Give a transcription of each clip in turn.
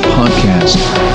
Podcast.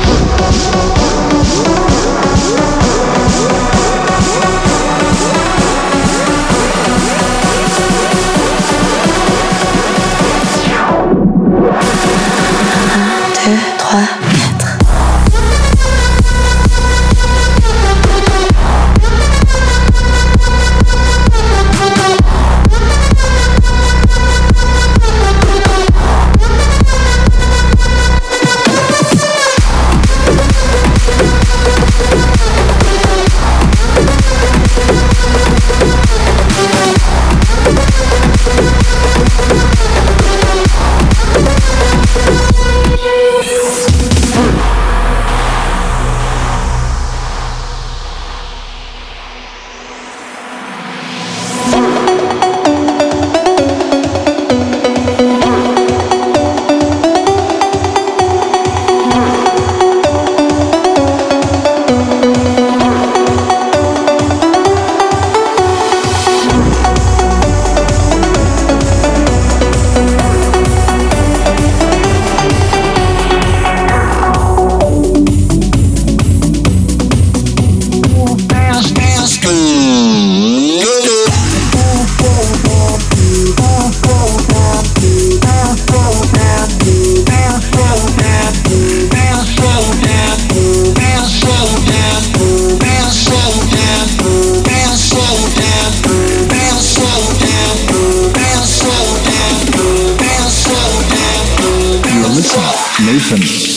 Listen.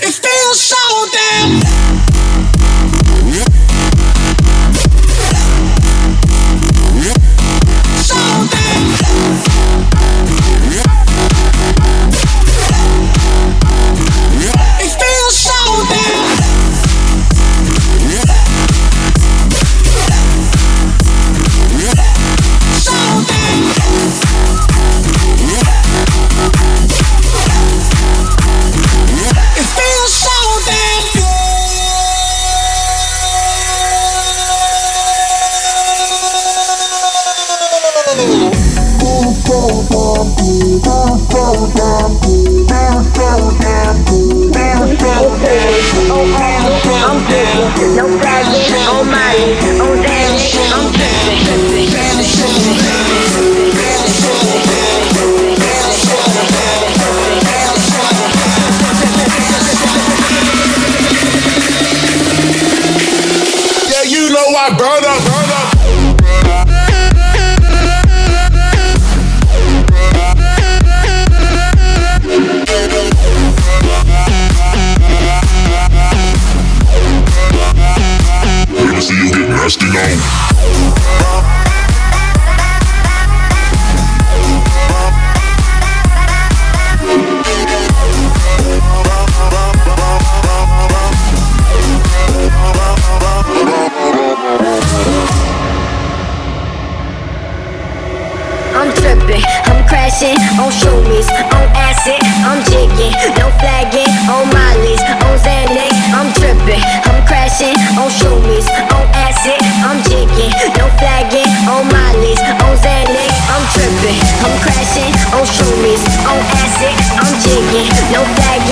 It feels so damn. I'm crashing on shoeries, on acid, I'm jigging, no flagging.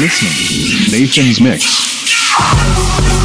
Listening Nathan's Mix.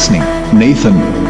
Listening, Nathan.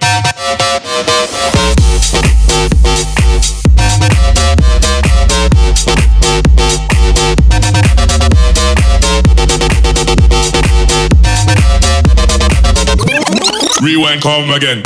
free wine, come again.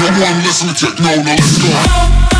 No one listen to techno, no, let's go.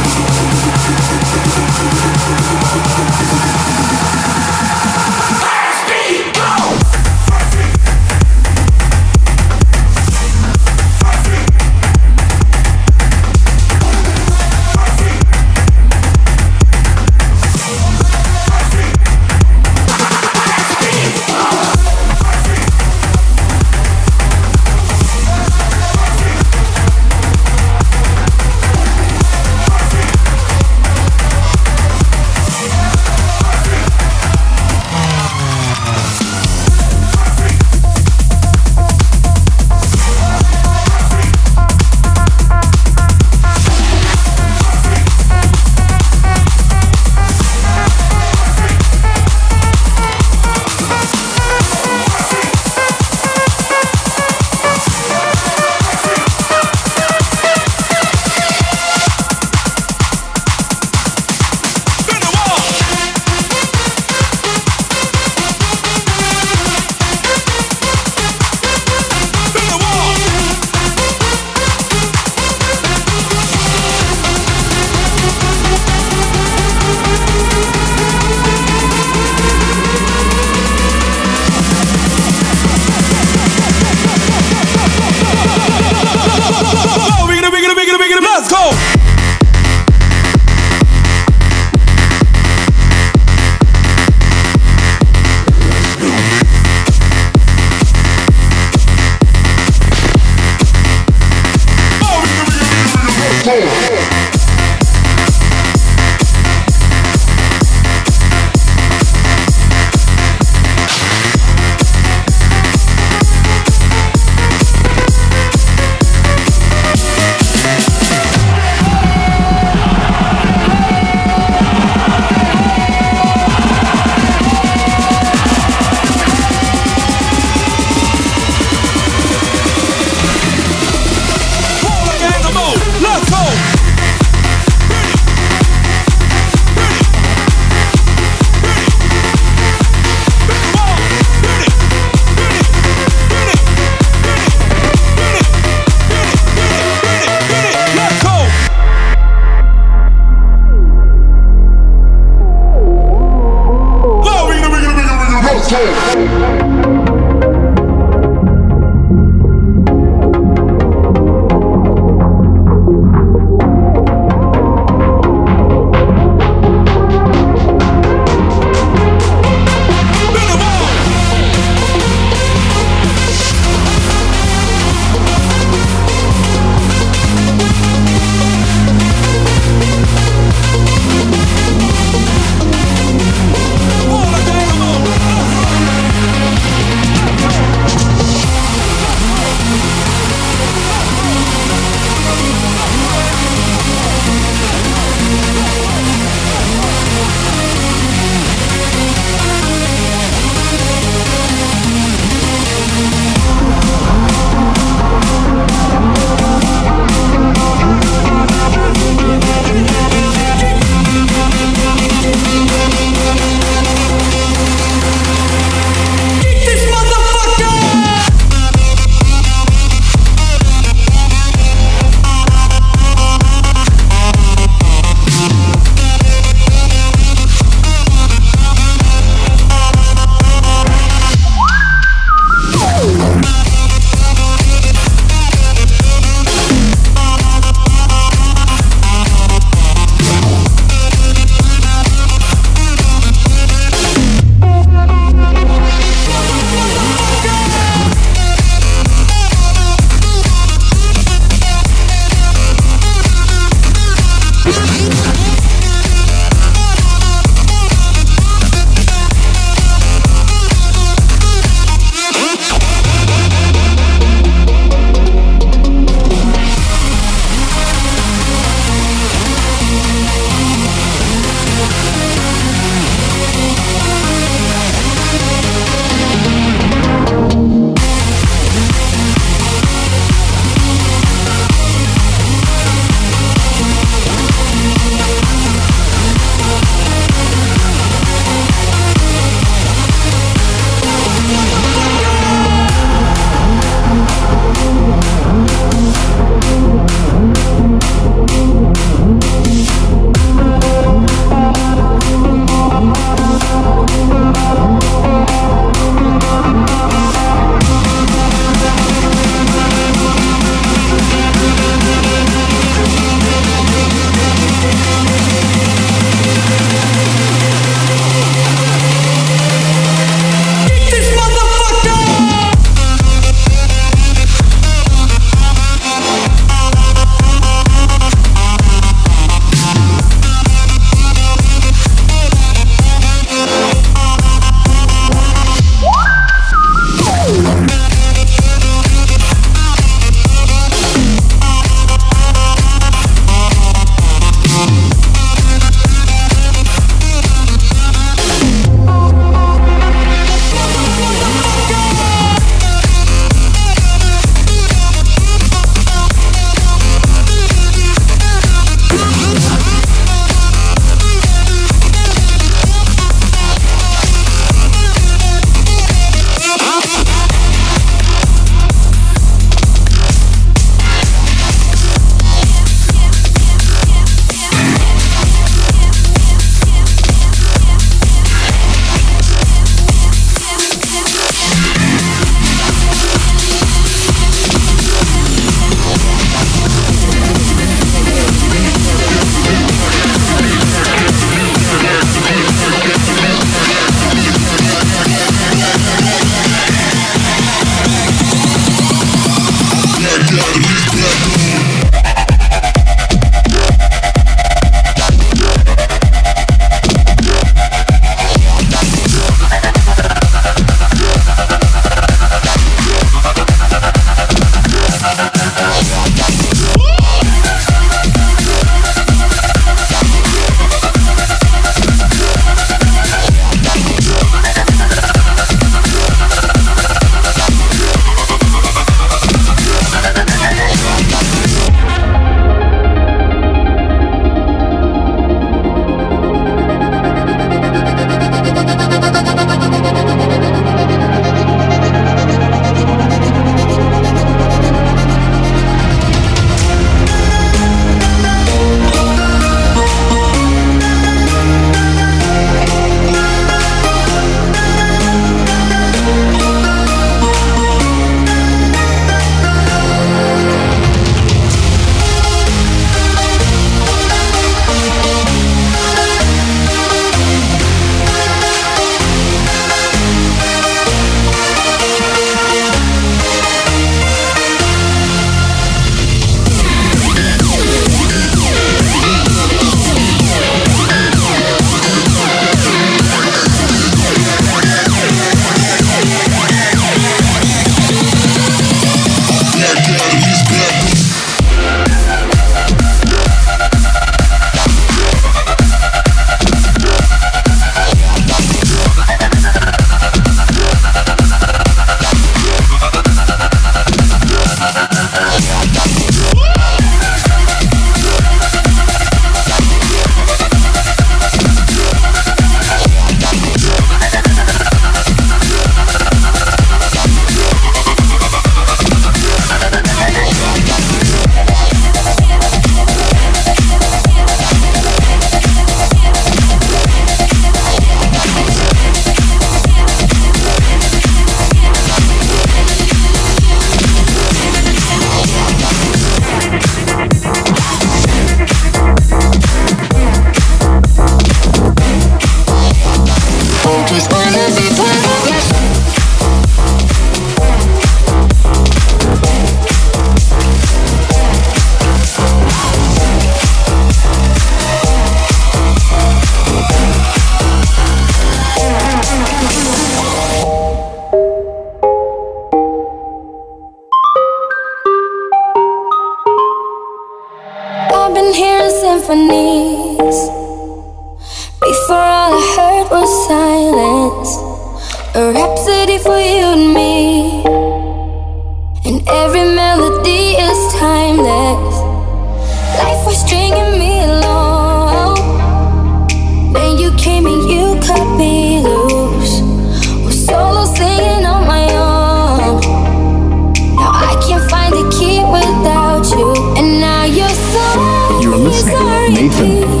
Nathan.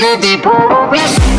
Just wanna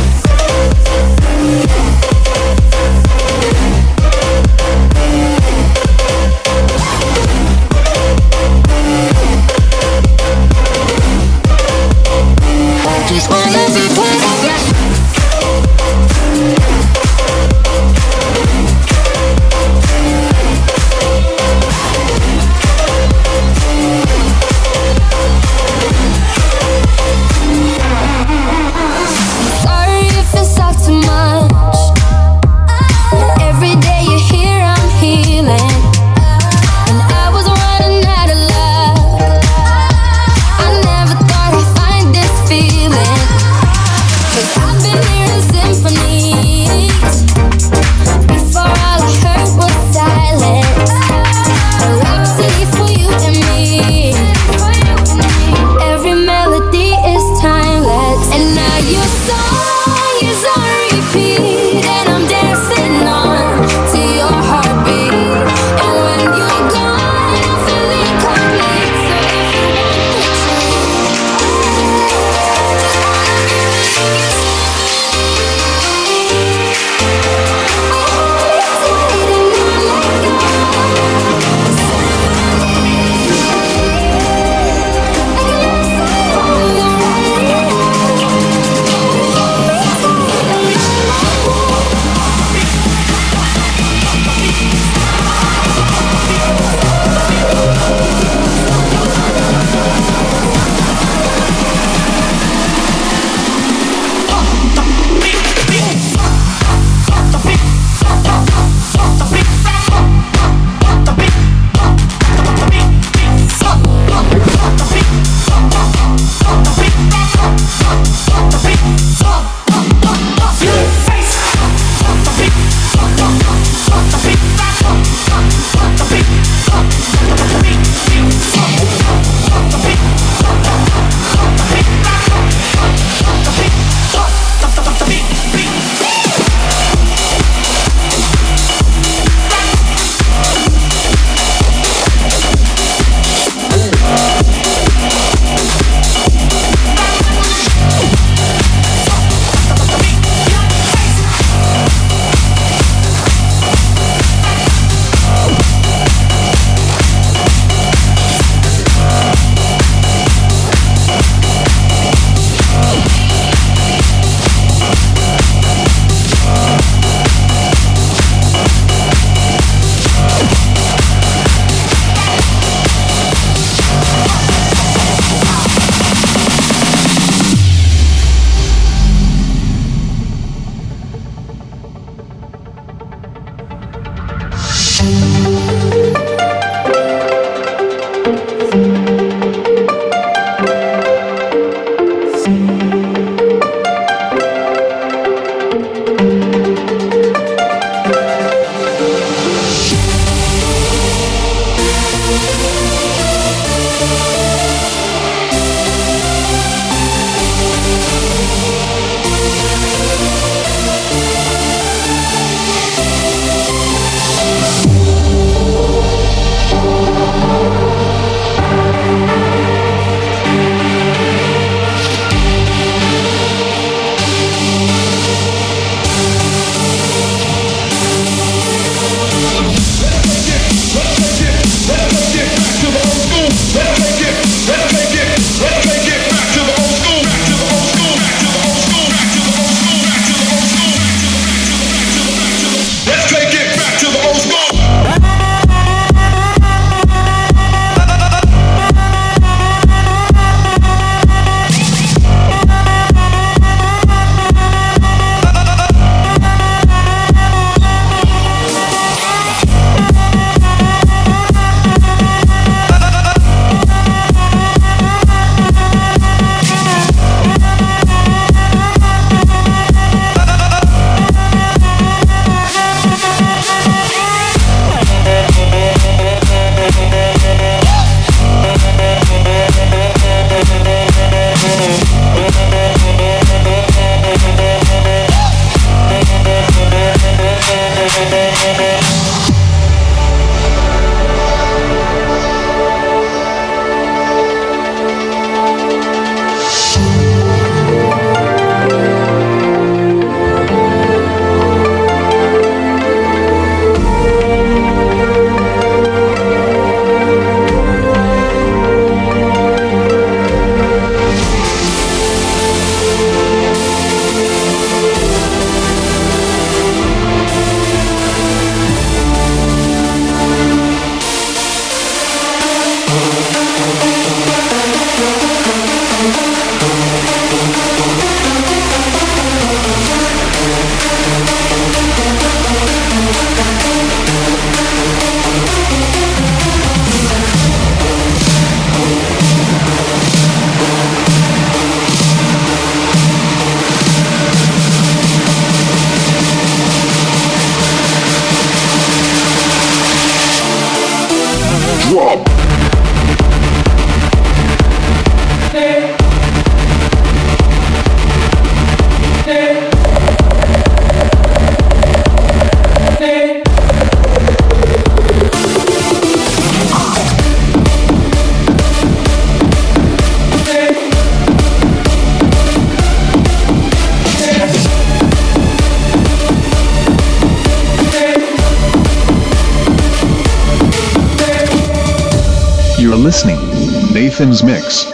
Mix.